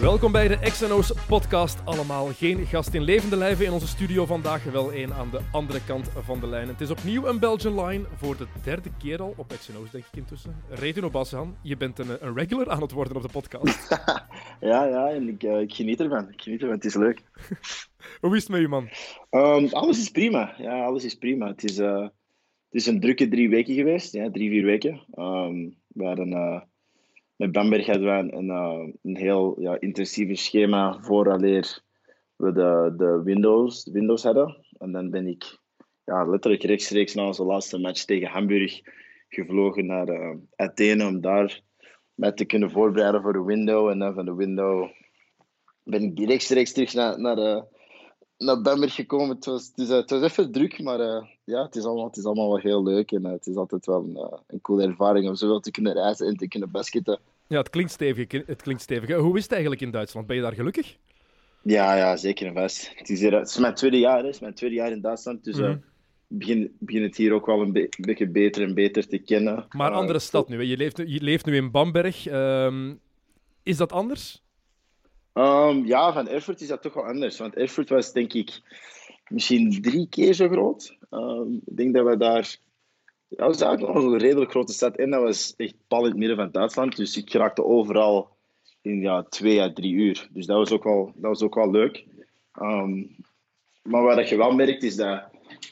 Welkom bij de XNO's podcast allemaal. Geen gast in levende lijven in onze studio vandaag, wel één aan de andere kant van de lijn. Het is opnieuw een Belgian line, voor de derde keer al op XNO's denk ik intussen. Redino Bassan, je bent een, een regular aan het worden op de podcast. Ja, ja, en ik, eh, ik geniet ervan. Ik geniet ervan, het is leuk. Hoe is het met je man? Ehm, alles is prima. Ja, alles is prima. Het is, eh, het is een drukke drie weken geweest, ja, drie, vier weken. Ehm, we hadden, eh, met Bamberg hadden we een, eh, een heel ja, intensief schema vooraleer we de, de Windows, Windows hadden. En dan ben ik ja, letterlijk rechtstreeks na onze laatste match tegen Hamburg gevlogen naar eh, Athene om daar mij te kunnen voorbereiden voor de window. En dan van de window ben ik rechtstreeks terug naar, naar, eh, naar Bamberg gekomen. Het was, het, was even druk, maar ja, het is, allemaal, het is allemaal wel heel leuk. En het is altijd wel een, een coole ervaring om zowel te kunnen reizen en te kunnen basketten. Ja, het klinkt stevig. Het klinkt stevig. Hoe is het eigenlijk in Duitsland? Ben je daar gelukkig? Ja, ja, zeker en vast. Het is, hier, het is mijn tweede jaar, hè. het is mijn tweede jaar in Duitsland. Dus ik begin, begin het hier ook wel een, be- een beetje beter en beter te kennen. Maar Eh, andere stad nu. hè. Je leeft, je leeft nu in Bamberg. Ehm, is dat anders? Ehm, ja, van Erfurt is dat toch wel anders. Want Erfurt was denk ik misschien drie keer zo groot. Ehm, ik denk dat we daar... Ja, was eigenlijk nog een redelijk grote stad. En dat was echt pal in het midden van Duitsland. Dus ik raakte overal in ja, twee à drie uur. Dus dat was ook wel, dat was ook wel leuk. Ehm, maar wat je wel merkt is dat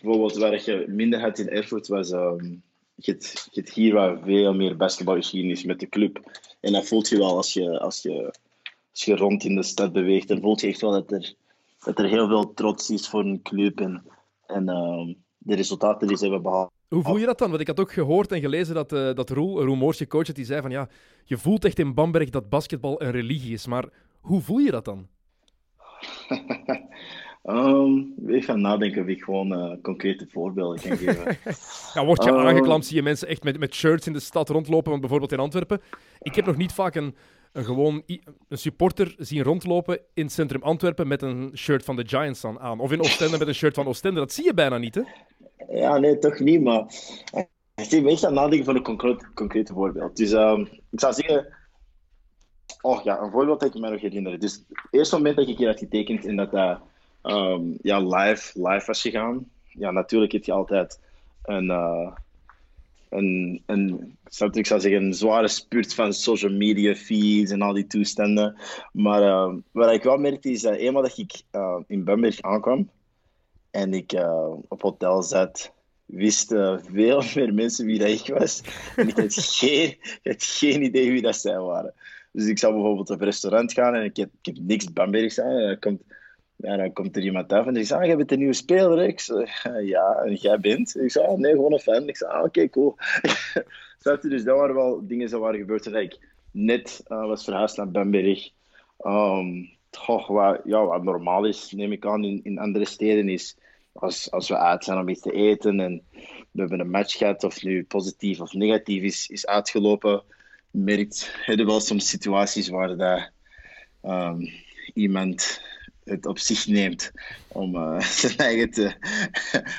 bijvoorbeeld waar je minder had in Erfurt was... ehm, je, hebt hier wel veel meer basketbalgeschiedenis met de club. En dat voelt je wel als je, als je, als je rond in de stad beweegt. Dan voelt je echt wel dat er, dat er heel veel trots is voor een club. En, en ehm, de resultaten die ze hebben behaald. Hoe voel je dat dan? Want ik had ook gehoord en gelezen dat, eh dat Roel, Roel Moors, je coach, dat die zei van ja, je voelt echt in Bamberg dat basketbal een religie is. Maar hoe voel je dat dan? Ehm, ik ga nadenken of ik gewoon eh, concrete voorbeelden kan geven. Ja, word je Eh. aangeklampt, zie je mensen echt met, met shirts in de stad rondlopen. Want bijvoorbeeld in Antwerpen, ik heb nog niet vaak een, een gewoon een supporter zien rondlopen in het centrum Antwerpen met een shirt van de Giants aan. aan. Of in Oostende met een shirt van Oostende. Dat zie je bijna niet, hè? Ja, nee, toch niet. Maar eh, ik ben echt aan het nadenken van een concrete, concrete voorbeeld. Dus ehm, ik zou zeggen... Oh ja, een voorbeeld dat ik me nog herinner. Dus het eerste moment dat ik hier had getekend en dat dat ehm, ja, live, live was gegaan. Ja, natuurlijk heb je altijd een, eh, een, een, ik zou zeggen, een zware spurt van social media feeds en al die toestanden. Maar eh, wat ik wel merkte is dat eenmaal dat ik eh, in Bamberg aankwam en ik eh, op hotel zat, wisten veel meer mensen wie dat ik was. En ik had geen, ik geen idee wie dat zij waren. Dus ik zou bijvoorbeeld op een restaurant gaan en ik heb, ik heb niks Bambergs aan. En dan komt, dan komt er iemand af en die zegt, ah, jij bent een nieuwe speler. hè?" Ik zeg, ja, en jij bent? Ik zeg, ah, nee, gewoon een fan. Ik zeg, ah, oké, cool. Dus dat waren wel dingen die waren gebeurd toen ik net eh, was verhuisd naar Bamberg. Ehm, goh, wat, ja, wat normaal is, neem ik aan, in, in andere steden is als, als we uit zijn om iets te eten en we hebben een match gehad, of nu positief of negatief is, is uitgelopen, merkt je wel soms situaties waar dat, ehm, iemand het op zich neemt om eh, zijn eigen te,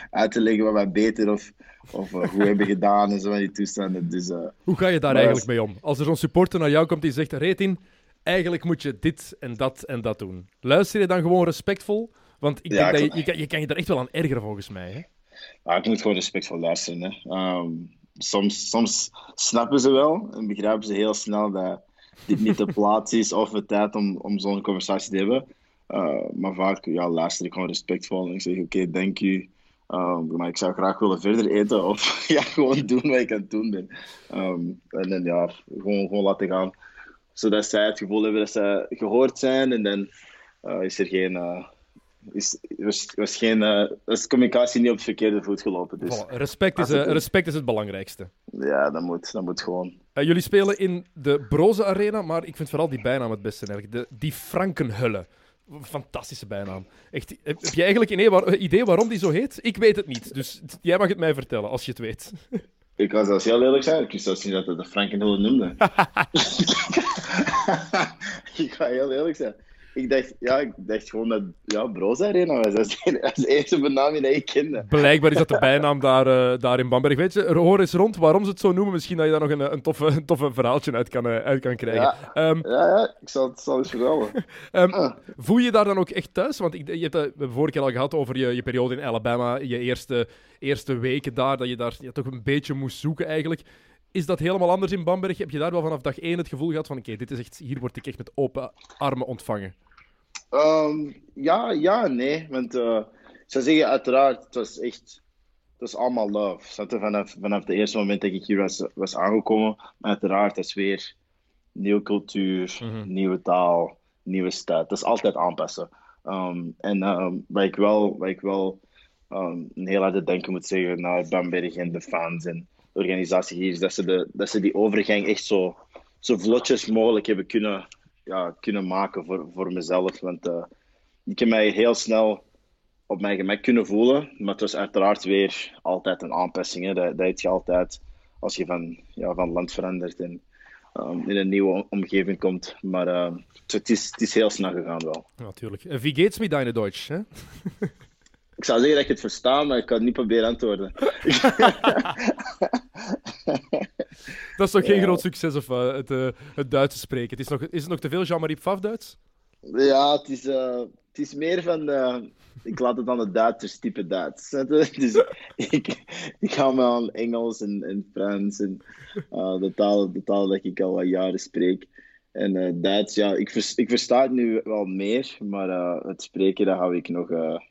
uit te leggen wat wij beter of, of eh, hoe hebben gedaan en zo van die toestanden. Dus, eh, Hoe ga je daar eigenlijk mee om? Als er zo'n supporter naar jou komt die zegt, Retin, eigenlijk moet je dit en dat en dat doen. Luister je dan gewoon respectvol? Want ik Ja, denk dat je, je, kan- je kan je daar echt wel aan ergeren, volgens mij. Hè? Ja, ik moet gewoon respectvol luisteren. Hè. Ehm, soms, soms snappen ze wel en begrijpen ze heel snel dat dit niet de plaats is of de tijd om, om zo'n conversatie te hebben. Eh, maar vaak ja, luister ik gewoon respectvol en ik zeg: Oké, dank u. Maar ik zou graag willen verder eten of ja, gewoon doen wat ik aan het doen ben. Ehm, en dan ja, gewoon, gewoon laten gaan. Zodat zij het gevoel hebben dat ze gehoord zijn en dan eh, is er geen. eh, is, was, was geen eh, was communicatie niet op het verkeerde voet gelopen. Dus Voilà, respect, is, eh, een- respect is het belangrijkste. ja, dat moet, dat moet gewoon. Jullie spelen in de Broze Arena, maar ik vind vooral die bijnaam het beste. Eigenlijk. De, die Frankenhulle. Fantastische bijnaam. Echt, heb je eigenlijk een idee, waar- idee waarom die zo heet? Ik weet het niet, dus jij mag het mij vertellen als je het weet. Ik kan zelfs heel eerlijk zijn, ik wist zelfs niet dat het de Frankenhullen noemde. ik ga heel eerlijk zijn. Ik dacht, ja, ik dacht gewoon dat ja, Broos Arena was. Dat is de, eerste benaming die ik kende. Blijkbaar is dat de bijnaam daar, eh, daar in Bamberg. Weet je, hoor eens rond waarom ze het zo noemen. Misschien dat je daar nog een, een, toffe, een toffe verhaaltje uit kan, eh, uit kan krijgen. Ja. Ehm, Ja, ja, ik zal het zal eens vertellen. Ehm, Ah. Voel je daar dan ook echt thuis? Want ik, je hebt het we hebben vorige keer al gehad over je, je periode in Alabama, je eerste, eerste weken daar, dat je daar ja, toch een beetje moest zoeken eigenlijk. Is dat helemaal anders in Bamberg? Heb je daar wel vanaf dag één het gevoel gehad van oké, dit is echt, hier word ik echt met open armen ontvangen? Ehm, ja, ja, nee. Want eh, ik zou zeggen, uiteraard, het was echt... Het was allemaal love. Je? Vanaf, vanaf het eerste moment dat ik hier was, was aangekomen. Maar uiteraard, het is weer nieuwe cultuur, Mhm. nieuwe taal, nieuwe stad. Dat is altijd aanpassen. Ehm, en ehm, wat ik wel, wat ik wel een heel harde denken moet zeggen naar Bamberg en de fans en de organisatie hier, is dat ze, de, dat ze die overgang echt zo, zo vlotjes mogelijk hebben kunnen, ja, kunnen maken voor, voor mezelf. Want eh, ik heb mij heel snel op mijn gemak kunnen voelen, maar het was uiteraard weer altijd een aanpassing. Hè. Dat, dat heb je altijd als je van, ja, van land verandert en ehm, in een nieuwe omgeving komt. Maar eh, het, is, het is heel snel gegaan wel. Natuurlijk. En wie geht's mit deine Deutsch? Hè? Ik zou zeggen dat ik het versta, maar ik kan het niet proberen antwoorden. Dat is toch geen groot succes, of eh, het, eh, het Duits spreken? Het is, nog, is het nog te veel Jean-Marie Pfaff Duits? Ja, het is, eh, het is meer van. ik laat het aan de Duitsers type Duits. Dus ik, ik ga me aan Engels en, en Frans en de, taal, de taal dat ik al wat jaren spreek. En eh, Duits, ja, ik, vers- ik versta het nu wel meer, maar het spreken dat hou ik, nog, dat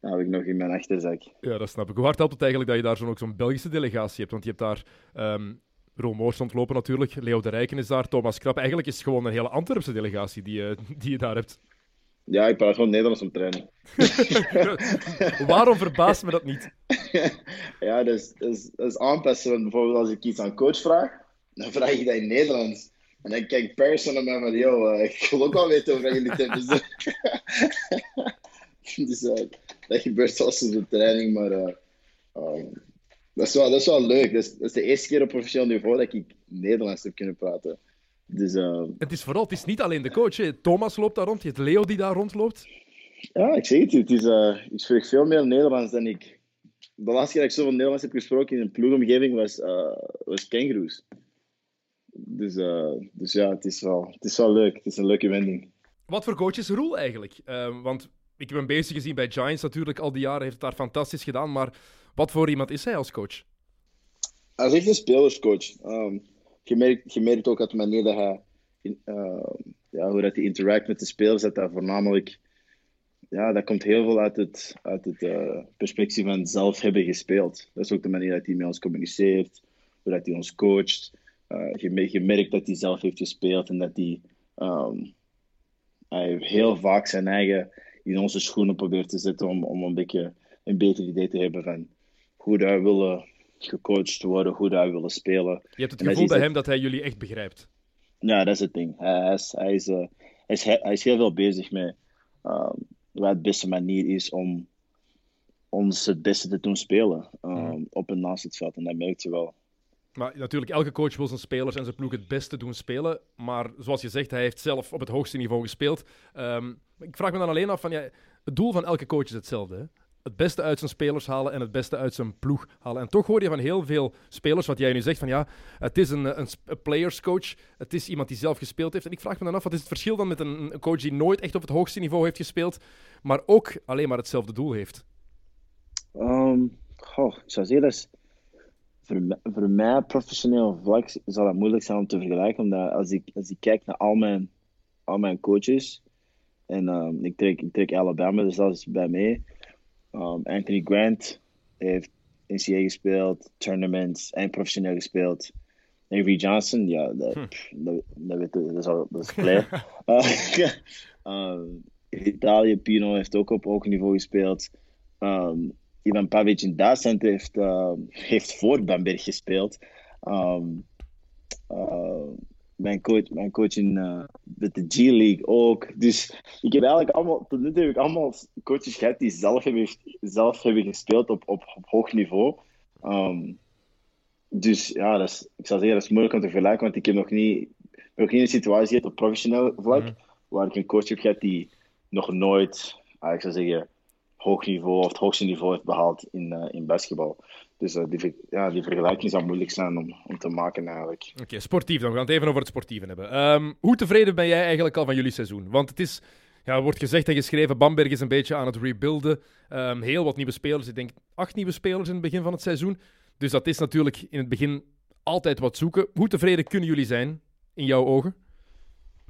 hou ik nog in mijn achterzak. Ja, dat snap ik. Hoe hard helpt het eigenlijk dat je daar zo'n ook zo'n Belgische delegatie hebt? Want je hebt daar ehm Moors ontlopen natuurlijk, Leo de Rijken is daar, Thomas Krap. Eigenlijk is het gewoon een hele Antwerpse delegatie die, je die je daar hebt. Ja, ik praat gewoon Nederlands op training. Waarom verbaast me dat niet? ja, dat is, aanpassen. Bijvoorbeeld als ik iets aan coach vraag, dan vraag ik dat in Nederlands. En dan kijkt Persson naar mij van, yo, eh, ik wil ook wel weten over jullie hebben. dus eh, dat gebeurt zelfs op de training, maar eh, ehm, dat, is wel, dat is wel leuk. Dat is, dat is de eerste keer op professioneel niveau dat ik Nederlands heb kunnen praten. Dus eh, Het is vooral, het is niet alleen de coach. Hè. Thomas loopt daar rond, je hebt Leo die daar rondloopt. ja, ik zeg het het is, eh, ik spreek veel meer Nederlands dan ik... De laatste keer dat ik zoveel Nederlands heb gesproken in een ploegomgeving was, eh was kangaroos. Dus, eh, dus ja, het is, wel, het is wel leuk. Het is een leuke wending. Wat voor coach is Roel eigenlijk? Ehm, want ik heb hem bezig gezien bij Giants natuurlijk, al die jaren heeft het daar fantastisch gedaan. Maar wat voor iemand is hij als coach? Hij is echt een spelerscoach. Ehm, je, merkt, ook uit de manier dat hij, ehm, ja, hoe dat hij interact met de spelers, dat voornamelijk, ja, dat komt heel veel uit het, uit het eh, perspectief van zelf hebben gespeeld. Dat is ook de manier dat hij met ons communiceert, hoe dat hij ons coacht. Eh, je merkt dat hij zelf heeft gespeeld en dat hij, ehm, hij heel vaak zijn eigen in onze schoenen probeert te zetten om, om een beetje een beter idee te hebben van hoe wij willen gecoacht worden, hoe wij willen spelen. Je hebt het gevoel bij hem dat hij jullie echt begrijpt. Ja, dat is het ding. Hij, is, hij, is, eh, hij, is, he- hij is heel veel bezig met ehm, wat de beste manier is om ons het beste te doen spelen ehm, op en naast het veld. En dat merk je wel. Maar natuurlijk, elke coach wil zijn spelers en zijn ploeg het beste doen spelen. Maar zoals je zegt, hij heeft zelf op het hoogste niveau gespeeld. Ehm, ik vraag me dan alleen af van, ja, het doel van elke coach is hetzelfde. Hè? Het beste uit zijn spelers halen en het beste uit zijn ploeg halen. En toch hoor je van heel veel spelers, wat jij nu zegt, van ja, het is een, een, een playerscoach. Het is iemand die zelf gespeeld heeft. En ik vraag me dan af, wat is het verschil dan met een, coach die nooit echt op het hoogste niveau heeft gespeeld, maar ook alleen maar hetzelfde doel heeft? Ehm, goh, ik zou zeggen, dat is, voor, mij, voor mij professioneel vlak zal dat moeilijk zijn om te vergelijken. Omdat als ik, als ik kijk naar al mijn, al mijn coaches, en ehm, ik, trek, ik trek Alabama er zelfs bij mee. Ehm, Anthony Grant heeft NCAA gespeeld, tournaments en professioneel gespeeld. Avery Johnson, ja, dat, pff, dat, is al dat is. Eh, ehm, Italië, Pino heeft ook op hoog niveau gespeeld. Ehm, Ivan Pavic in Duitsland heeft, ehm, heeft voor Bamberg gespeeld. Ehm, mijn coach, mijn coach in uh, met de G-League ook. Dus ik heb eigenlijk allemaal, tot nu toe heb ik allemaal coaches gehad die zelf hebben, zelf hebben gespeeld op, op, op hoog niveau. Um, dus ja, dat is, ik zou zeggen, dat is moeilijk om te vergelijken, want ik heb nog niet, nog niet een situatie gehad op professioneel vlak, mm. waar ik een coach heb gehad die nog nooit, ah, ik zou zeggen, hoog niveau of het hoogste niveau heeft behaald in, uh, in basketbal. Dus uh, die, ja, die vergelijking zou moeilijk zijn om, om te maken eigenlijk. Oké, sportief dan. We gaan het even over het sportieve hebben. Um, hoe tevreden ben jij eigenlijk al van jullie seizoen? Want het is, ja, wordt gezegd en geschreven, Bamberg is een beetje aan het rebuilden. Um, heel wat nieuwe spelers. Ik denk acht nieuwe spelers in het begin van het seizoen. Dus dat is natuurlijk in het begin altijd wat zoeken. Hoe tevreden kunnen jullie zijn, in jouw ogen?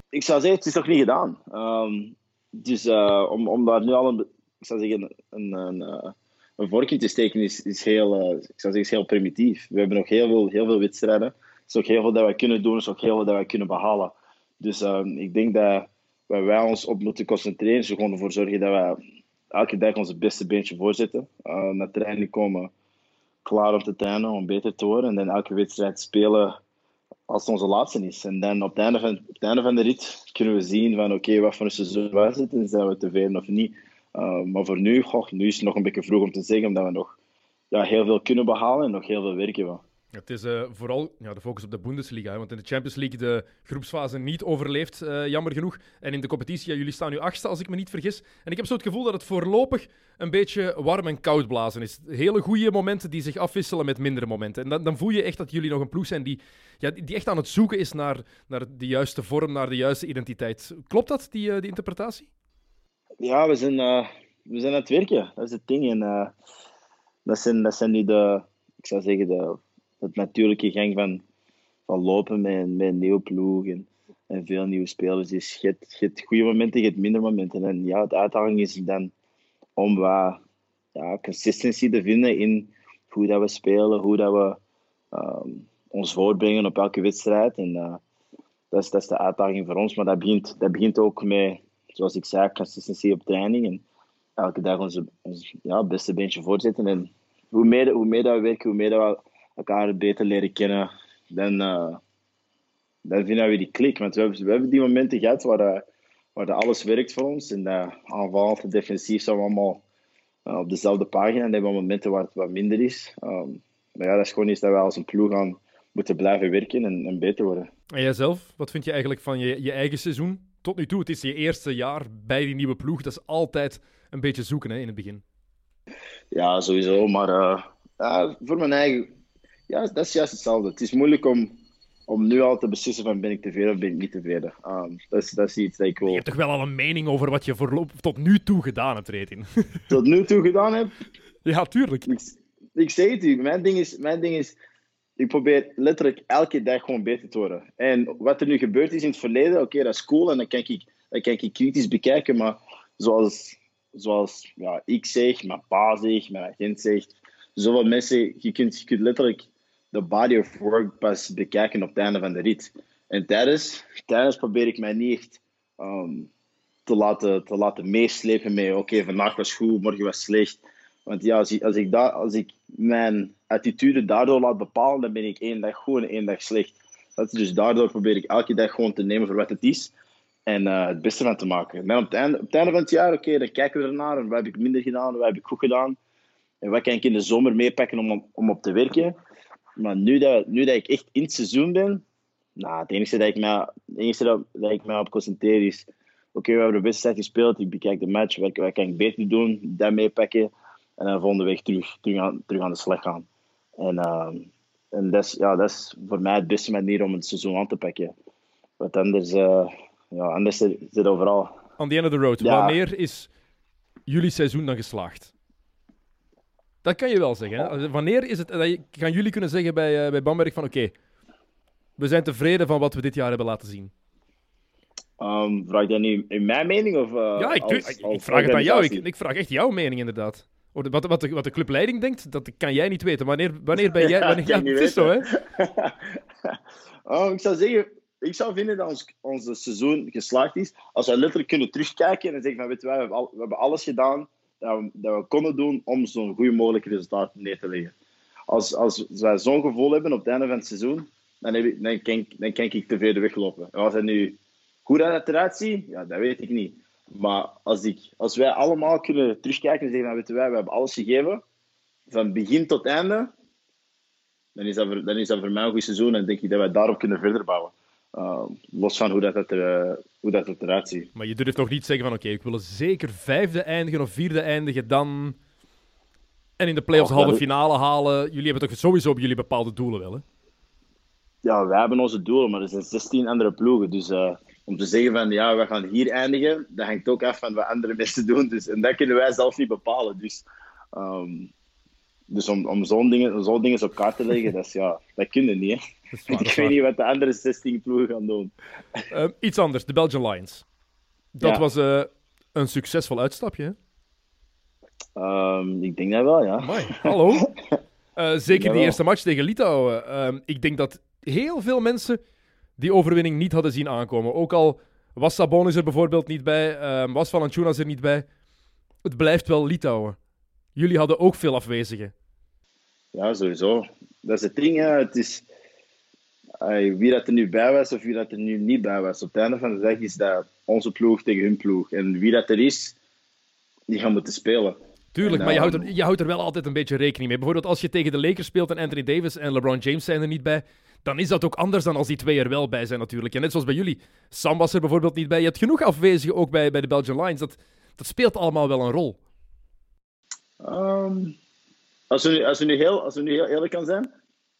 Ik zou zeggen, het is nog niet gedaan. Um, dus uh, om, om daar nu al een, ik zou zeggen, een, een, een, een vorkje te steken is, is, heel, uh, ik zou zeggen, heel primitief. We hebben nog heel veel, heel veel wedstrijden. Er is ook heel veel dat wij kunnen doen, er is ook heel veel dat wij kunnen behalen. Dus um, ik denk dat waar wij ons op moeten concentreren, is ervoor zorgen dat wij elke dag onze beste beentje voorzetten. Uh, naar training komen, klaar om te trainen, om beter te worden. En dan elke wedstrijd spelen als het onze laatste is. En dan op het einde van, op het einde van de rit kunnen we zien van oké, wat voor een seizoen wij zitten en zijn we tevreden of niet. Uh, maar voor nu, goh, nu is het nog een beetje vroeg om te zeggen, omdat we nog ja, heel veel kunnen behalen en nog heel veel werk hebben. Het is uh, vooral ja, de focus op de Bundesliga. Hè, want in de Champions League de groepsfase niet overleeft, uh, jammer genoeg. En in de competitie, ja, jullie staan nu achtste, als ik me niet vergis. En ik heb zo het gevoel dat het voorlopig een beetje warm en koud blazen is. Hele goede momenten die zich afwisselen met mindere momenten. En dan, dan voel je echt dat jullie nog een ploeg zijn die, ja, die echt aan het zoeken is naar, naar de juiste vorm, naar de juiste identiteit. Klopt dat, die, die interpretatie? Ja, we zijn, we zijn aan het werken. Dat is het ding. En dat, zijn, dat zijn nu de, ik zou zeggen, de het natuurlijke gang van, van lopen met, met een nieuwe ploeg en, en veel nieuwe spelers. Dus je hebt, je hebt goede momenten, je hebt minder momenten. En ja, de uitdaging is dan om wat ja, consistency te vinden in hoe dat we spelen, hoe dat we um, ons voorbrengen op elke wedstrijd. En uh, dat, is, dat is de uitdaging voor ons. Maar dat begint, dat begint ook met, zoals ik zei, consistency op training. En elke dag onze, ja, beste beentje voorzetten. En hoe meer, hoe meer dat we werken, hoe meer dat we elkaar beter leren kennen, dan, uh, dan vinden we die klik. Want we hebben, die momenten gehad waar, uh, waar alles werkt voor ons. En uh, aanvallend en defensief zijn we allemaal op dezelfde pagina. En hebben we momenten waar het wat minder is. Um, maar ja, dat is gewoon iets dat we als een ploeg gaan moeten blijven werken en, en beter worden. En jijzelf, wat vind je eigenlijk van je, je eigen seizoen? Tot nu toe, het is je eerste jaar bij die nieuwe ploeg. Dat is altijd een beetje zoeken hè, in het begin. Ja, sowieso. Maar uh, voor mijn eigen ja, dat is juist hetzelfde. Het is moeilijk om, om nu al te beslissen van ben ik tevreden of ben ik niet tevreden. Um, dat, is, dat is iets dat ik wil... Je hebt toch wel al een mening over wat je voorlop, tot nu toe gedaan hebt, Retin? tot nu toe gedaan heb? Ja, tuurlijk. Ik, ik zeg het u, mijn ding, is, mijn ding is, ik probeer letterlijk elke dag gewoon beter te worden. En wat er nu gebeurd is in het verleden, oké, dat is cool en dan kan ik, dan kan ik kritisch bekijken, maar zoals, zoals ja, ik zeg, mijn pa zegt, mijn agent zegt, zoveel mensen, je kunt, je kunt letterlijk de body of work pas bekijken op het einde van de rit. En tijdens, tijdens probeer ik mij niet echt um, te, laten, te laten meeslepen met oké, vandaag was goed, morgen was slecht. Want ja, als ik, als, ik als ik mijn attitude daardoor laat bepalen, dan ben ik één dag goed en één dag slecht. Dat dus daardoor probeer ik elke dag gewoon te nemen voor wat het is. En uh, het beste van te maken. En op het einde, op het einde van het jaar, oké, dan kijken we ernaar. En wat heb ik minder gedaan, wat heb ik goed gedaan. En wat kan ik in de zomer meepakken om, om op te werken. Maar nu dat, nu dat ik echt in het seizoen ben, nou, het enige dat ik mij, het enige dat, dat ik mij op concentreer is: oké, we hebben de wedstrijd gespeeld, ik bekijk de match, wat, wat kan ik beter doen, dat meepakken en dan volgende week terug, terug, aan, terug aan de slag gaan. En, uh, en dat, is, ja, dat is voor mij het beste manier om het seizoen aan te pakken. Want anders, uh, ja, anders zit het overal. On the end of the road, ja. wanneer is jullie seizoen dan geslaagd? Dat kan je wel zeggen. Hè? Wanneer is het, gaan jullie kunnen zeggen bij, uh, bij Bamberg van oké, okay, we zijn tevreden van wat we dit jaar hebben laten zien? Um, vraag je nu in mijn mening? Of, uh, ja, ik, als, ik, als ik vraag het aan jou. Ik, ik, vraag echt jouw mening inderdaad. Wat, wat, de, wat de clubleiding denkt, dat kan jij niet weten. Wanneer, wanneer ben jij... Wanneer, ja, het is zo, hè? oh, ik zou zeggen, ik zou vinden dat ons, ons seizoen geslaagd is als we letterlijk kunnen terugkijken en zeggen van, weet je, we hebben, al, we hebben alles gedaan dat we, dat we konden doen om zo'n goed mogelijk resultaat neer te leggen. Als, als wij zo'n gevoel hebben op het einde van het seizoen, dan, heb ik, dan, kan, dan kan ik tevreden weglopen. En als hij nu hoe dat het eruit ziet, ja, dat weet ik niet. Maar als, ik, als wij allemaal kunnen terugkijken en zeggen, van, weet je, wij, we hebben alles gegeven, van begin tot einde, dan is dat voor, dan is dat voor mij een goed seizoen en denk ik dat wij daarop kunnen verder bouwen. Uh, los van hoe dat, dat er, eh, hoe dat eruit ziet. Maar je durft nog niet zeggen van oké, ik wil zeker vijfde eindigen of vierde eindigen dan... En in de playoffs Och, halve finale halen. Jullie hebben toch sowieso op jullie bepaalde doelen wel, hè? Ja, wij hebben onze doelen, maar er zijn 16 andere ploegen. Dus eh, om te zeggen van ja, we gaan hier eindigen, dat hangt ook af van wat andere mensen doen. Dus, en dat kunnen wij zelf niet bepalen. Dus, ehm, dus om, om zo'n dingen, zo'n dingen op kaart te leggen, dat, is, ja, dat kunnen niet. Hè? Dat is waar, dat ik weet niet wat de andere 16 ploegen gaan doen. Ehm, iets anders, de Belgian Lions. Dat Ja. was eh, een succesvol uitstapje, hè? Ehm, ik denk dat wel, ja. Amai, hallo. Eh, zeker die eerste match tegen Litouwen. Ehm, ik denk dat heel veel mensen die overwinning niet hadden zien aankomen. Ook al was Sabonis er bijvoorbeeld niet bij, ehm, was Valanciunas er niet bij. Het blijft wel Litouwen. Jullie hadden ook veel afwezigen. Ja, sowieso. Dat is het ding, hè. Het is... Wie dat er nu bij was of wie dat er nu niet bij was. Op het einde van de dag is dat onze ploeg tegen hun ploeg. En wie dat er is, die gaan moeten spelen. Tuurlijk, En, maar je houdt, ehm, er, je houdt er wel altijd een beetje rekening mee. Bijvoorbeeld als je tegen de Lakers speelt en Anthony Davis en LeBron James zijn er niet bij, dan is dat ook anders dan als die twee er wel bij zijn natuurlijk. En net zoals bij jullie. Sam was er bijvoorbeeld niet bij. Je hebt genoeg afwezigen ook bij, bij de Belgian Lions. Dat, dat speelt allemaal wel een rol. Ehm, als, we nu, als, we nu heel, als we nu heel eerlijk kan zijn,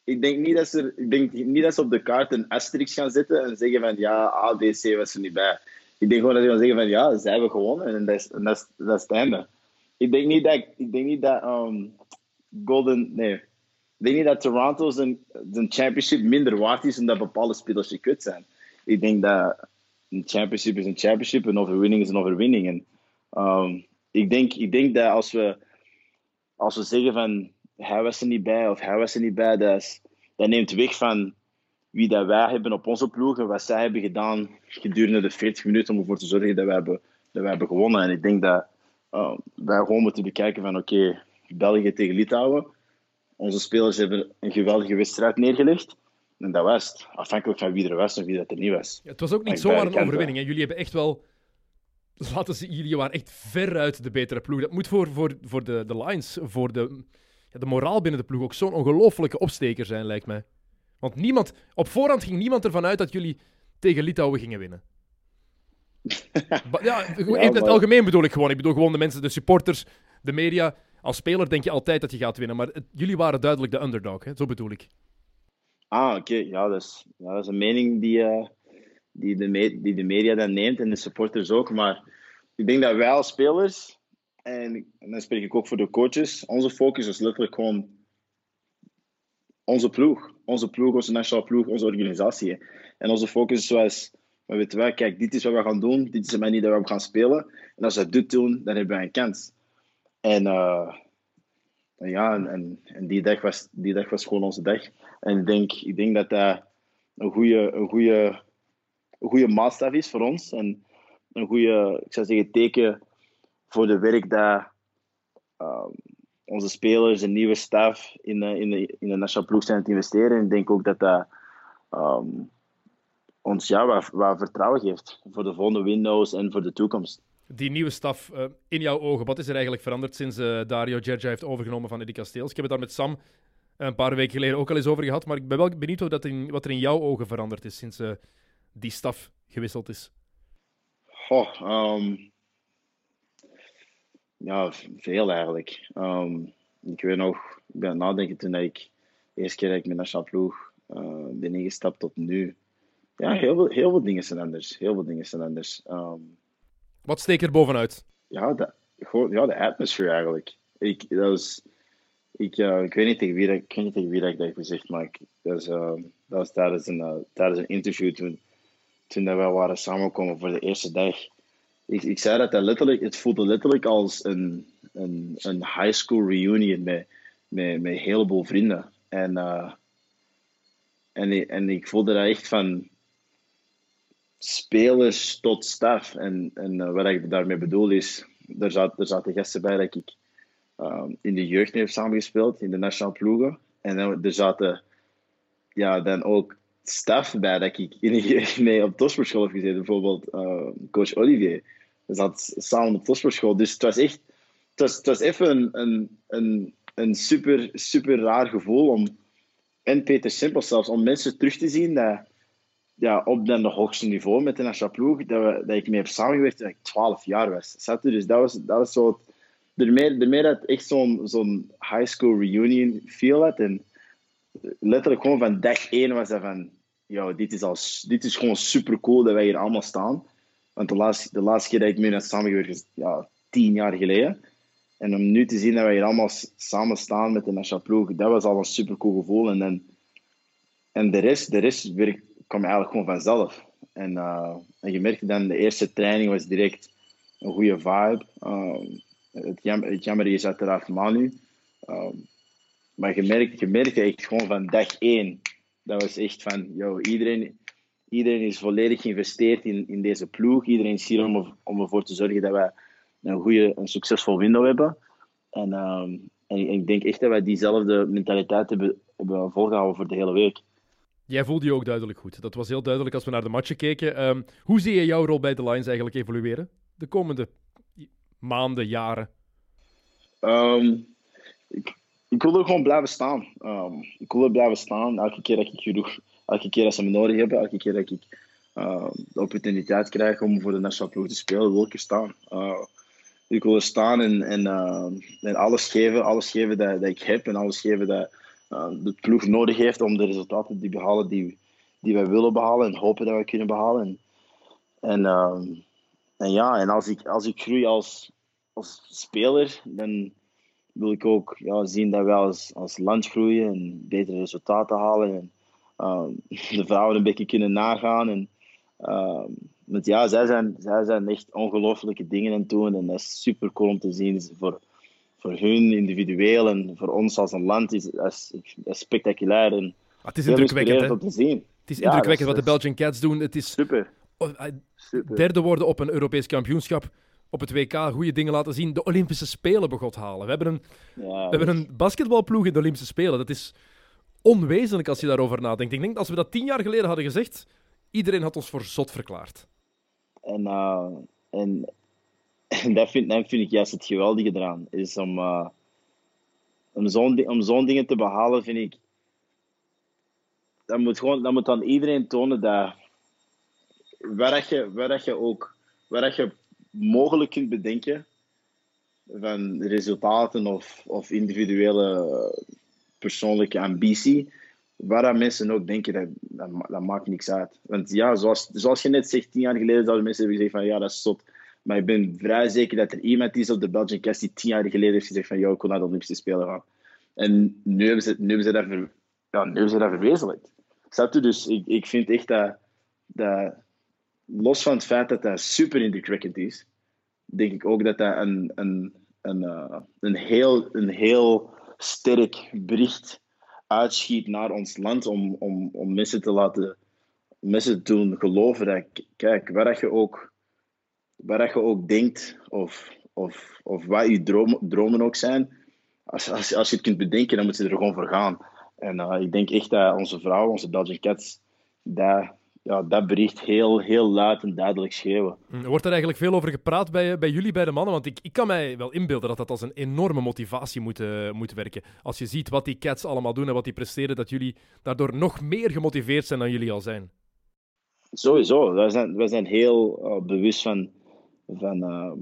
ik denk, niet dat ze, ik denk niet dat ze op de kaart een asterisk gaan zetten en zeggen van ja, A, B, C was er niet bij. Ik denk gewoon dat ze gaan zeggen van ja, zij hebben gewonnen en dat is, en dat dat is het einde. Ik denk niet dat, ik denk niet dat ehm, Golden, nee, ik denk niet dat Toronto zijn, zijn championship minder waard is omdat bepaalde spelers gekut zijn. Ik denk dat een championship is een championship, een overwinning is een overwinning. En, ehm, ik, denk, ik denk dat als we als we zeggen van hij was er niet bij of hij was er niet bij, dat, dat neemt weg van wie dat wij hebben op onze ploeg en wat zij hebben gedaan gedurende de 40 minuten om ervoor te zorgen dat wij hebben, dat wij hebben gewonnen. En ik denk dat uh, wij gewoon moeten bekijken van oké, België tegen Litouwen. Onze spelers hebben een geweldige wedstrijd neergelegd. En dat was het. Afhankelijk van wie er was en wie dat er niet was. Ja, het was ook niet zomaar een overwinning. Hè. Jullie hebben echt wel... Laten ze, jullie waren echt veruit de betere ploeg. Dat moet voor, voor, voor de, de Lions, voor de, ja, de moraal binnen de ploeg ook zo'n ongelofelijke opsteker zijn, lijkt mij. Want niemand, op voorhand ging niemand ervan uit dat jullie tegen Litouwen gingen winnen. Ja, in het algemeen bedoel ik gewoon. Ik bedoel gewoon de mensen, de supporters, de media. Als speler denk je altijd dat je gaat winnen. Maar jullie waren duidelijk de underdog, hè? zo bedoel ik. Ah, oké. Ja, dat is, ja, dat is een mening die, eh, die, de die de media dan neemt en de supporters ook. Maar ik denk dat wij als spelers, en, en dan spreek ik ook voor de coaches, onze focus is letterlijk gewoon onze ploeg. Onze ploeg, onze nationale ploeg, onze organisatie. En onze focus zoals, we weten wij, kijk, dit is wat we gaan doen, dit is de manier dat we gaan spelen. En als we dit doen, dan hebben wij een kans. En, eh, en ja, en, en, die, dag was, die dag was gewoon onze dag. En ik denk, ik denk dat dat een goede, een goede, goede maatstaf is voor ons. En een goede, ik zou zeggen, teken voor de werk dat ehm, onze spelers en nieuwe staf in de, in, de, in de nationale ploeg zijn aan het investeren. En ik denk ook dat dat ehm, ons ja, wat, wat vertrouwen geeft voor de volgende windows en voor de toekomst. Die nieuwe staf, eh, in jouw ogen, wat is er eigenlijk veranderd sinds eh, Dario Gergia heeft overgenomen van Eddie Kasteels? Ik heb het daar met Sam een paar weken geleden ook al eens over gehad, maar ik ben wel benieuwd wat, dat in, wat er in jouw ogen veranderd is sinds eh, die staf gewisseld is. Goh, ehm, ja, veel eigenlijk. Ehm, ik weet nog, ik ben nadenken toen ik de eerste keer dat ik met nationale ploeg eh, ben ingestapt tot nu. Ja, heel veel, heel veel dingen zijn anders. Heel veel dingen zijn anders. Ehm, Wat steekt er bovenuit? ja, de, gewoon, ja, de atmosfeer eigenlijk. Ik, dat was, ik, eh, ik weet niet tegen wie, dat, ik weet niet tegen wie dat ik dat gezegd, maar ik, dat, was, eh, dat was tijdens een, eh, tijdens een interview toen, toen dat wij waren samengekomen voor de eerste dag. Ik, ik zei dat, dat letterlijk, het voelde letterlijk als een, een, een high school reunion met, met, met een heleboel vrienden. En, en, en ik voelde dat echt van spelers tot staf. En, en eh, wat ik daarmee bedoel is, er, zat, er zaten gasten bij dat ik ehm, in de jeugd mee heb samengespeeld, in de nationale ploegen. En dan, er zaten ja, dan ook staf bij dat ik in, mee op topsportschool heb gezeten. Bijvoorbeeld uh, coach Olivier. We zaten samen op topsportschool. Dus het was echt... Het was, het was even een, een, een, een super, super raar gevoel om... En Peter Simpel zelfs, om mensen terug te zien dat ja, op dan de hoogste niveau met de nationale ploeg, dat, we, dat ik mee heb samengewerkt toen ik 12 jaar was. Dus dat was, dat was zo... Daarmee, dat echt zo'n zo'n high school reunion feel had. En letterlijk gewoon van dag één was dat van... Yo, dit, is al, dit is gewoon super cool dat wij hier allemaal staan. Want de laatste, de laatste keer dat ik mee heb samengewerkt is ja, tien jaar geleden. En om nu te zien dat wij hier allemaal samen staan met de nationale ploeg, dat was al een super cool gevoel. En, en de rest, de rest werkt kwam eigenlijk gewoon vanzelf. En, uh, en je merkte dan, de eerste training was direct een goede vibe. Uh, het, jam, het jammer is uiteraard Manu. Uh, maar je merkte, je merkte echt gewoon van dag één, dat was echt van, yo, iedereen, iedereen is volledig geïnvesteerd in, in deze ploeg. Iedereen is hier om, om ervoor te zorgen dat wij een goede, een succesvol window hebben. En, um, en ik denk echt dat wij diezelfde mentaliteit hebben, hebben volgehouden voor de hele week. Jij voelde je ook duidelijk goed. Dat was heel duidelijk als we naar de matchen keken. Um, hoe zie je jouw rol bij de Lions eigenlijk evolueren de komende maanden, jaren? Um, ik, ik wil er gewoon blijven staan. Um, ik wil er blijven staan elke keer dat ik genoeg, elke keer dat ze me nodig hebben, elke keer dat ik de opportuniteit krijg om voor de nationale ploeg te spelen, wil ik er staan. Uh, ik wil er staan en, en, en alles geven, alles geven dat, dat ik heb en alles geven dat de ploeg nodig heeft om de resultaten te behalen die, die wij willen behalen en hopen dat we kunnen behalen. En, en, uh, en ja, en als ik, als ik groei als, als speler, dan wil ik ook ja, zien dat wij als, als land groeien en betere resultaten halen. En uh, de vrouwen een beetje kunnen nagaan. En, want ja, zij zijn, zij zijn echt ongelooflijke dingen aan het doen. En dat is super cool om te zien voor, voor hun individueel en voor ons als een land is, is, is spectaculair. En ah, het is indrukwekkend om te zien. Het is indrukwekkend wat de Belgian Cats doen. Het is super. Oh, eh, super. Derde worden op een Europees kampioenschap. Op het WK goede dingen laten zien. De Olympische Spelen begot halen. We hebben een, ja, we hebben een basketbalploeg in de Olympische Spelen. Dat is onwezenlijk als je daarover nadenkt. Ik denk dat als we dat tien jaar geleden hadden gezegd, iedereen had ons voor zot verklaard. En, uh, en en dat vind, dat vind ik juist het geweldige eraan. Is om, uh, om zo'n om zo'n dingen te behalen, vind ik. Dat moet, gewoon, dat moet aan iedereen tonen dat. Waar, dat je, waar, dat je ook. Waar dat je mogelijk kunt bedenken. van resultaten of, of individuele persoonlijke ambitie. Waar dat mensen ook denken, dat, dat, dat, maakt niks uit. Want ja, zoals, zoals je net zegt, tien jaar geleden zouden mensen hebben gezegd van ja, dat is zot maar ik ben vrij zeker dat er iemand is op de Belgian Cast die tien jaar geleden heeft gezegd van, joh, ik wil naar de Olympische Spelen gaan. En nu hebben ze, nu hebben ze, dat, ver, ja, nu hebben ze dat verwezenlijkt. Snap je? Dus ik, ik vind echt dat, dat, los van het feit dat dat super indrukwekkend is, denk ik ook dat dat een, een, een, uh, een, heel, een heel sterk bericht uitschiet naar ons land om, om, om mensen te laten mensen doen geloven dat, kijk, waar je ook waar je ook denkt, of, of, of wat je dromen, dromen ook zijn, als, als, als je het kunt bedenken, dan moet je er gewoon voor gaan. En uh, ik denk echt dat onze vrouwen, onze Belgian Cats, dat, ja, dat bericht heel, heel luid en duidelijk schreeuwen. Hm, wordt er eigenlijk veel over gepraat bij, bij jullie, bij de mannen? Want ik, ik kan mij wel inbeelden dat dat als een enorme motivatie moet, uh, moet werken. Als je ziet wat die Cats allemaal doen en wat die presteren, dat jullie daardoor nog meer gemotiveerd zijn dan jullie al zijn. Sowieso. Wij zijn, wij zijn heel uh, bewust van van, uh,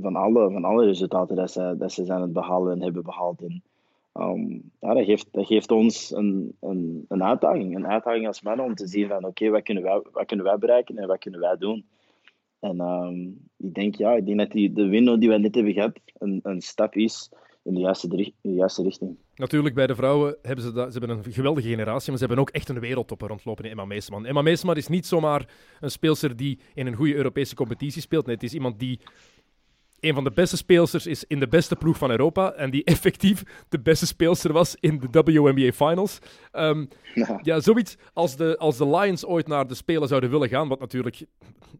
van, alle, van alle resultaten dat ze, dat ze zijn het behalen en hebben behaald. En, ja, dat, geeft, dat geeft ons een, een, een uitdaging. Een uitdaging als mannen om te zien van oké, wat, kunnen wij, wat kunnen wij bereiken en wat kunnen wij doen. En um, ik denk, ja, ik denk dat die, de window die we net hebben gehad een, een stap is in de juiste, de juiste richting. Natuurlijk, bij de vrouwen hebben ze, dat, ze hebben een geweldige generatie, maar ze hebben ook echt een wereldtopper rondlopen in Emma Meesman. Emma Meesman is niet zomaar een speelster die in een goede Europese competitie speelt. Nee, het is iemand die een van de beste speelsters is in de beste ploeg van Europa en die effectief de beste speelster was in de WNBA Finals. Um, ja. ja. zoiets als de, als de Lions ooit naar de Spelen zouden willen gaan, wat natuurlijk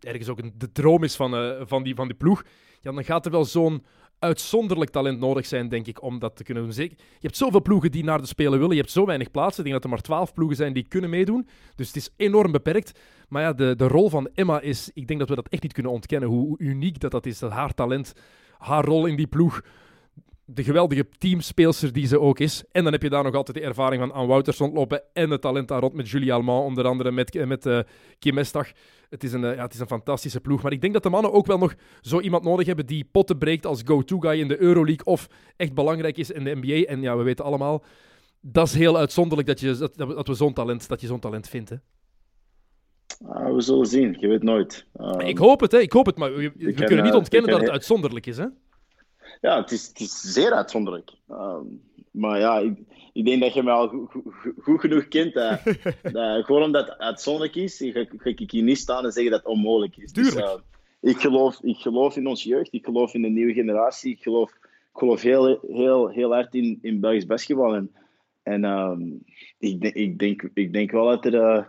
ergens ook een, de droom is van, uh, van, die, van die ploeg, ja, dan gaat er wel zo'n uitzonderlijk talent nodig zijn, denk ik, om dat te kunnen doen. Zeker, je hebt zoveel ploegen die naar de Spelen willen. Je hebt zo weinig plaatsen. Ik denk dat er maar twaalf ploegen zijn die kunnen meedoen. Dus het is enorm beperkt. Maar ja, de, de rol van Emma is... Ik denk dat we dat echt niet kunnen ontkennen. Hoe, uniek dat dat is. Dat haar talent, haar rol in die ploeg de geweldige teamspeelster die ze ook is. En dan heb je daar nog altijd de ervaring van Anne Wouters rondlopen en het talent daar rond met Julie Alman, onder andere met, met uh, Kim Estag. Het is, een, uh, ja, het is een fantastische ploeg. Maar ik denk dat de mannen ook wel nog zo iemand nodig hebben die potten breekt als go-to-guy in de Euroleague of echt belangrijk is in de NBA. En ja, we weten allemaal, dat is heel uitzonderlijk dat, je, dat, dat we zo'n talent, dat je zo'n talent vindt. Hè? Uh, we zullen zien, je weet nooit. ik hoop het, hè. ik hoop het, maar we, we kunnen niet ontkennen dat het uitzonderlijk is. Hè? Ja, het is, het is zeer uitzonderlijk. Um, maar ja, ik, ik, denk dat je me al goed, goed, goed genoeg kent. Dat, dat, gewoon omdat het uitzonderlijk is, ga, ga ik hier niet staan en zeggen dat het onmogelijk is. Dus, uh, ik, geloof, ik geloof in onze jeugd, ik geloof in de nieuwe generatie, ik geloof, ik geloof heel, heel, heel hard in, in Belgisch basketbal. En, en um, ik, denk, ik, denk, ik denk wel dat er, uh,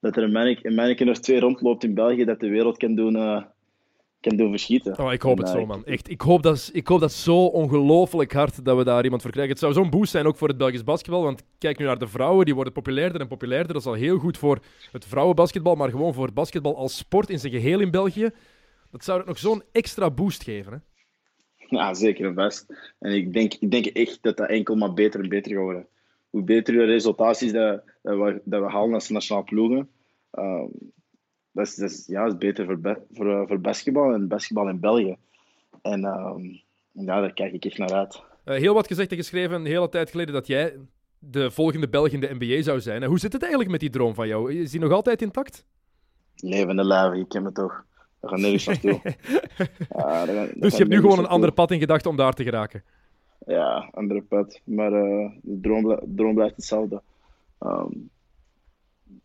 dat er een manneke of twee rondloopt in België dat de wereld kan doen uh, kan doen verschieten. Oh, ik hoop het zo, man. Echt, ik hoop dat, ik hoop dat zo ongelooflijk hard dat we daar iemand voor krijgen. Het zou zo'n boost zijn ook voor het Belgisch basketbal. Want kijk nu naar de vrouwen, die worden populairder en populairder. Dat is al heel goed voor het vrouwenbasketbal, maar gewoon voor het basketbal als sport in zijn geheel in België. Dat zou het nog zo'n extra boost geven, hè? Ja, zeker en best. En ik denk, ik denk echt dat dat enkel maar beter en beter gaat worden. Hoe beter de resultaten dat, dat, we, dat we halen als nationaal ploegen, um, dat is, dat is, ja, is beter voor, voor, eh, voor basketbal en basketbal in België. En uh, ja, daar kijk ik echt naar uit. Uh, heel wat gezegd en geschreven een hele tijd geleden dat jij de volgende Belg in de NBA zou zijn. Hoe zit het eigenlijk met die droom van jou? Is die nog altijd intact? Levende lijven, ik ken me toch. We gaan nergens naartoe. ja, dat, dus je hebt nu gewoon een ander pad in gedachten om daar te geraken? Ja, andere pad. Maar uh, de droom, droom, blijft hetzelfde. Um,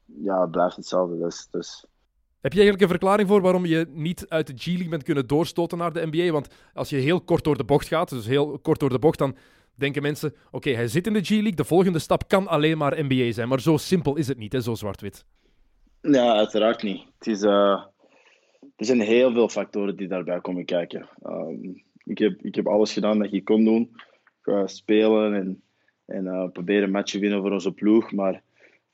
ja, het blijft hetzelfde. Dus, dus heb je eigenlijk een verklaring voor waarom je niet uit de G-League bent kunnen doorstoten naar de NBA? Want als je heel kort door de bocht gaat, dus heel kort door de bocht, dan denken mensen: oké, hij zit in de G-League, de volgende stap kan alleen maar NBA zijn. Maar zo simpel is het niet, hè, zo zwart-wit. Ja, uiteraard niet. Het is, uh, er zijn heel veel factoren die daarbij komen kijken. Um, ik, heb, ik heb alles gedaan dat je kon doen. Spelen en, en uh, proberen matchen winnen voor onze ploeg. Maar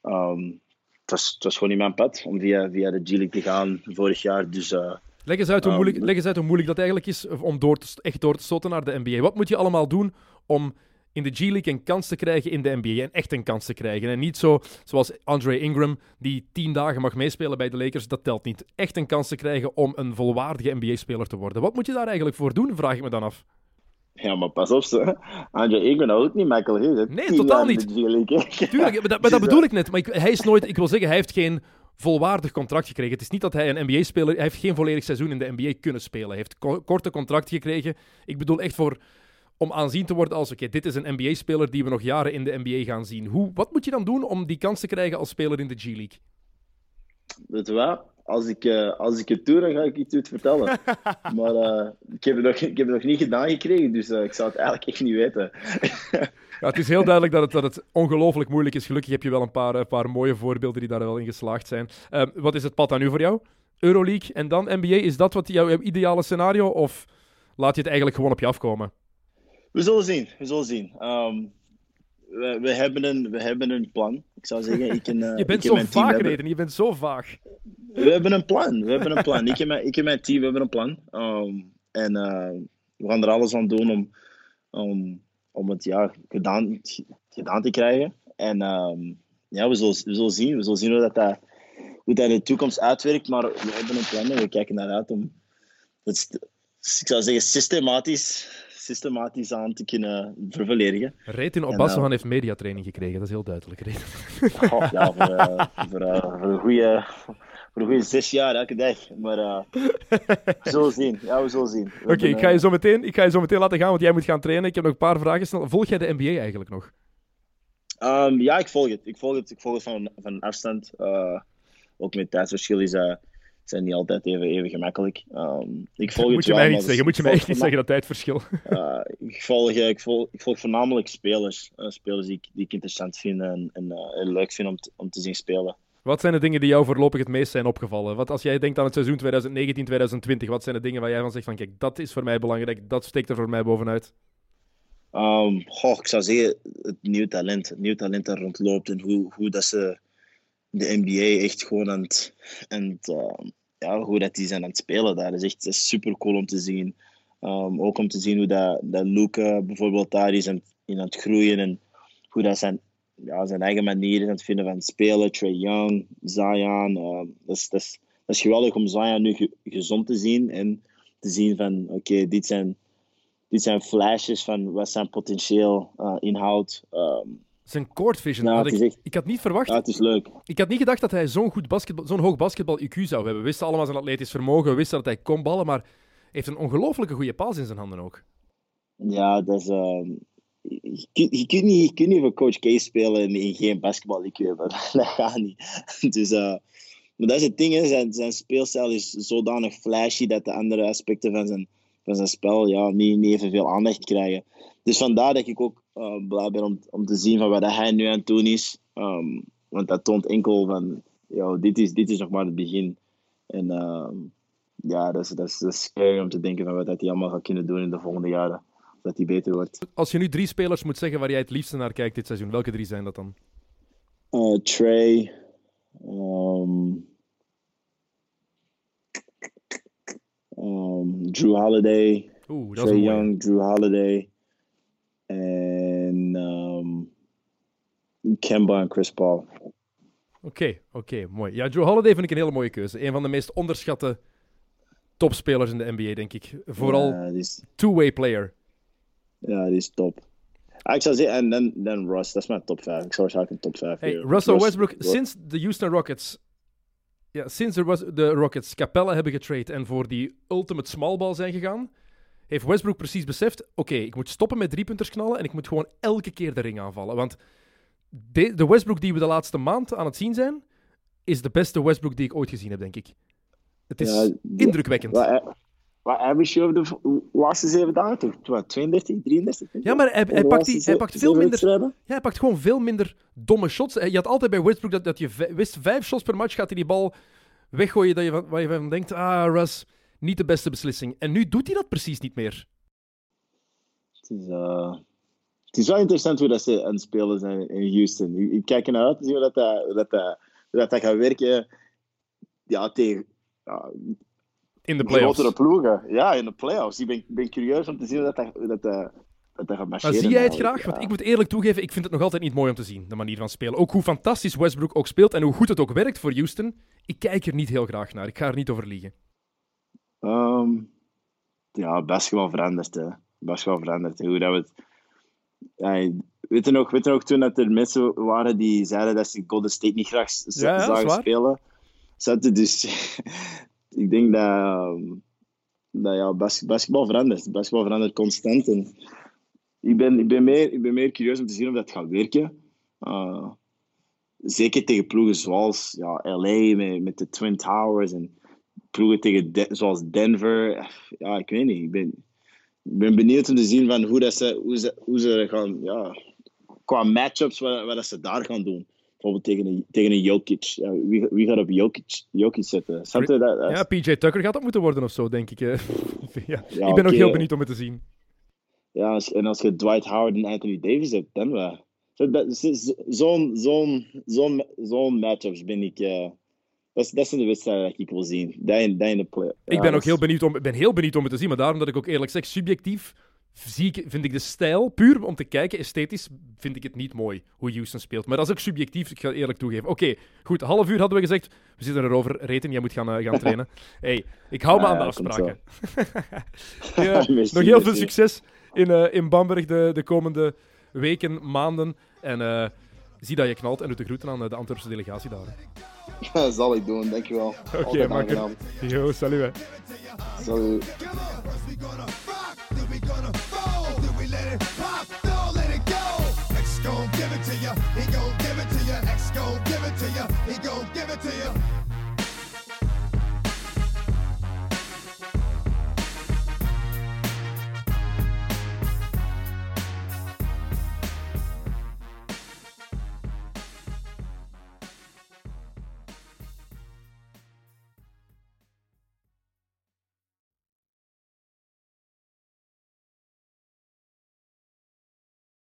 het was, het was gewoon niet mijn pad om via, via de G-League te gaan vorig jaar. Dus, uh, leg, eens uit hoe moeilijk, leg eens uit hoe moeilijk dat eigenlijk is om door te, echt door te stoten naar de NBA. Wat moet je allemaal doen om in de G-League een kans te krijgen in de NBA en echt een kans te krijgen. En niet zo zoals Andre Ingram, die tien dagen mag meespelen bij de Lakers, dat telt niet. Echt een kans te krijgen om een volwaardige NBA-speler te worden. Wat moet je daar eigenlijk voor doen, vraag ik me dan af. Ja, maar pas op, ze. Andre Ingram ook niet makkelijk. Hè? Nee, totaal niet. Tuurlijk, maar dat, maar dat bedoel ik net. Maar ik, hij is nooit, ik wil zeggen, hij heeft geen volwaardig contract gekregen. Het is niet dat hij een NBA-speler... Hij heeft geen volledig seizoen in de NBA kunnen spelen. Hij heeft korte contract gekregen. Ik bedoel echt voor... Om aanzien te worden als, oké, dit is een NBA-speler die we nog jaren in de NBA gaan zien. Hoe, wat moet je dan doen om die kans te krijgen als speler in de G-League? Weet je wat? Als ik, uh, als ik het doe, dan ga ik iets het vertellen. maar uh, ik, heb het nog, ik heb het nog niet gedaan gekregen, dus uh, ik zou het eigenlijk echt niet weten. ja, het is heel duidelijk dat het, dat het ongelooflijk moeilijk is. Gelukkig heb je wel een paar, een paar mooie voorbeelden die daar wel in geslaagd zijn. Ehm, wat is het pad aan nu voor jou? Euroleague en dan NBA, is dat wat jouw ideale scenario? Of laat je het eigenlijk gewoon op je afkomen? We zullen zien, we zullen zien. Um, we, we, hebben een, we hebben een plan. Ik zou zeggen, ik en, uh, je bent zo vaag, Reden. Je bent zo vaag. We hebben een plan. We hebben een plan. ik, en mijn, ik en mijn team we hebben een plan. Um, en uh, we gaan er alles aan doen om, om, om het ja, gedaan, gedaan te krijgen. En um, ja, we zullen, we zullen zien. We zullen zien hoe dat, dat, hoe dat in de toekomst uitwerkt. Maar we hebben een plan en we kijken naar uit om het, ik zou zeggen, systematisch systematisch aan te kunnen vervolledigen. Retin Obassohan uh, heeft mediatraining gekregen, dat is heel duidelijk. Oh, ja, voor, uh, voor, uh, voor, een goede, voor een goede zes jaar elke dag. Maar we zullen zien. Ja, we zullen zien. Oké, okay, ik, ga je zo meteen, ik ga je zo meteen laten gaan, want jij moet gaan trainen. Ik heb nog een paar vragen. Volg jij de NBA eigenlijk nog? Um, ja, ik volg het. Ik volg het, ik volg het van, van afstand. ook met tijdsverschil is zijn niet altijd even, even gemakkelijk. Um, ik volg moet je mij niet zeggen, moet je mij echt niet zeggen dat tijdverschil. Uh, ik, volg, ik, volg, ik volg voornamelijk spelers. Uh, spelers die ik, die ik interessant vind en, en uh, leuk vind om, te, om te zien spelen. Wat zijn de dingen die jou voorlopig het meest zijn opgevallen? Wat als jij denkt aan het seizoen 2019-2020, wat zijn de dingen waar jij van zegt van kijk, dat is voor mij belangrijk, dat steekt er voor mij bovenuit? Um, goh, ik zou zeggen, het nieuw talent. Het nieuw talent dat rondloopt en hoe, hoe dat ze de NBA echt gewoon aan het... Het uh, ja, hoe dat die zijn aan het spelen daar. Dat is echt super cool om te zien. Um, ook om te zien hoe dat, dat Luca bijvoorbeeld daar is aan, in aan het groeien en hoe dat zijn, ja, zijn eigen manier is aan het vinden van het spelen. Trey Young, Zion. Uh, dat, is, dat, is, geweldig om Zion nu ge, gezond te zien en te zien van oké, dit zijn dit zijn flashes van wat zijn potentieel uh, inhoudt. Zijn court vision. Ja, had ik, echt... ik, had niet verwacht. Ja, het is leuk. Ik had niet gedacht dat hij zo'n goed basketbal, zo'n hoog basketbal IQ zou hebben. We wisten allemaal zijn atletisch vermogen, we wisten dat hij kon ballen, maar hij heeft een ongelooflijke goede paas in zijn handen ook. Ja, dat is. Uh, je, je, kunt niet, je kunt niet voor Coach K spelen en geen basketbal IQ hebben. dat gaat niet. dus, uh, maar dat is het ding, hè. Zijn, zijn speelstijl is zodanig flashy dat de andere aspecten van zijn van zijn spel ja, niet, niet evenveel aandacht krijgen. Dus vandaar dat ik ook uh, blij ben om, om te zien van wat hij nu aan het doen is. Um, want dat toont enkel van, ja, dit, is, dit is nog maar het begin. En uh, ja, dat is, dat, is, dat is scary om te denken van wat hij allemaal gaat kunnen doen in de volgende jaren. Dat hij beter wordt. Als je nu drie spelers moet zeggen waar jij het liefste naar kijkt dit seizoen, welke drie zijn dat dan? Uh, Trey, um, um, Drew Holiday, Oeh, Trey Young, Drew Holiday en um, Kemba en Chris Paul. Oké, okay, oké, okay, mooi. Ja, Drew Holiday vind ik een hele mooie keuze. Een van de meest onderschatte topspelers in de NBA, denk ik. Vooral ja, is... two-way player. Ja, die is top. Ah, ik zou zeggen, en dan, dan Russ, dat is mijn top 5. Ik zou waarschijnlijk een top 5 hey, Russell Westbrook, sinds de Houston Rockets ja, sinds er was de Rockets Capella hebben getrade en voor die ultimate small ball zijn gegaan, heeft Westbrook precies beseft: oké, ik moet stoppen met driepunters knallen en ik moet gewoon elke keer de ring aanvallen. Want de, de Westbrook die we de laatste maand aan het zien zijn, is de beste Westbrook die ik ooit gezien heb, denk ik. Het is ja, indrukwekkend. Wat average je over de laatste zeven dagen toch? Wat, 32, 33? Ja, maar hij, hij, pakt, die, hij pakt veel minder. Ja, hij pakt gewoon veel minder domme shots. Je had altijd bij Westbrook dat, dat je wist, vijf shots per match gaat hij die bal weggooien. Dat je van, waar je van denkt, ah, Russ, niet de beste beslissing. En nu doet hij dat precies niet meer. Het is, uh, het is wel interessant hoe dat ze aan het spelen zijn in Houston. Ik, kijk ernaar uit te zien hoe dat, dat, dat, dat, dat gaat werken ja, tegen. Ja, in de playoffs. Grotere ploegen. Ja, in de playoffs. Ik ben, ben curieus om te zien dat dat, dat, dat, dat gaat marcheren. zie jij het graag? Want ik moet eerlijk toegeven, ik vind het nog altijd niet mooi om te zien, de manier van spelen. Ook hoe fantastisch Westbrook ook speelt en hoe goed het ook werkt voor Houston. Ik kijk er niet heel graag naar. Ik ga er niet over liegen. Um, ja, basketbal veranderd. Hè. Basketbal veranderd. Hoe dat we het... Ja, weet, je nog, weet je nog toen dat er mensen waren die zeiden dat ze Golden State niet graag ja, zagen spelen? Zaten dus ik denk dat, ehm, dat ja, basketbal verandert. Basketbal verandert constant. En ik, ben, ik, ben meer, ik ben meer curieus om te zien of dat gaat werken. Uh, zeker tegen ploegen zoals ja, LA met, met de Twin Towers en ploegen tegen zoals Denver. Ja, ik weet niet. Ik ben, ik ben benieuwd om te zien van hoe, dat ze, hoe, ze, hoe ze gaan, ja, qua matchups, wat, wat ze daar gaan doen bijvoorbeeld tegen een, tegen een Jokic. Ja, wie, wie gaat op Jokic, Jokic zetten? Dat, dat, ja, PJ Tucker gaat dat moeten worden of zo, denk ik. ja, ja, ik ben okay. nog heel benieuwd om het te zien. Ja, en als je Dwight Howard en Anthony Davis hebt, dan wel. Zo'n zo'n zo'n zo'n matchups ben ik... Uh, dat, dat zijn de wedstrijden die ik wil zien. Dat in, dat in de play. Ik ben ook heel benieuwd, om, ben heel benieuwd om het te zien, maar daarom dat ik ook eerlijk zeg, subjectief zie ik, vind ik de stijl, puur om te kijken, esthetisch, vind ik het niet mooi hoe Houston speelt. Maar dat is ook subjectief, ik ga eerlijk toegeven. Oké, goed, half uur hadden we gezegd. We zitten erover. Reten, jij moet gaan, uh, gaan trainen. hey, ik hou me aan de afspraken. ja, nog heel veel succes in, uh, in Bamberg de, de komende weken, maanden. En uh, zie dat je knalt en doet de groeten aan de Antwerpse delegatie daar. Dat zal ik doen, dankjewel. Oké, okay, makker. Yo, salut. Salut. let it pop, don't let it go. X gon' give it to ya. he gon' give it to ya. X gon'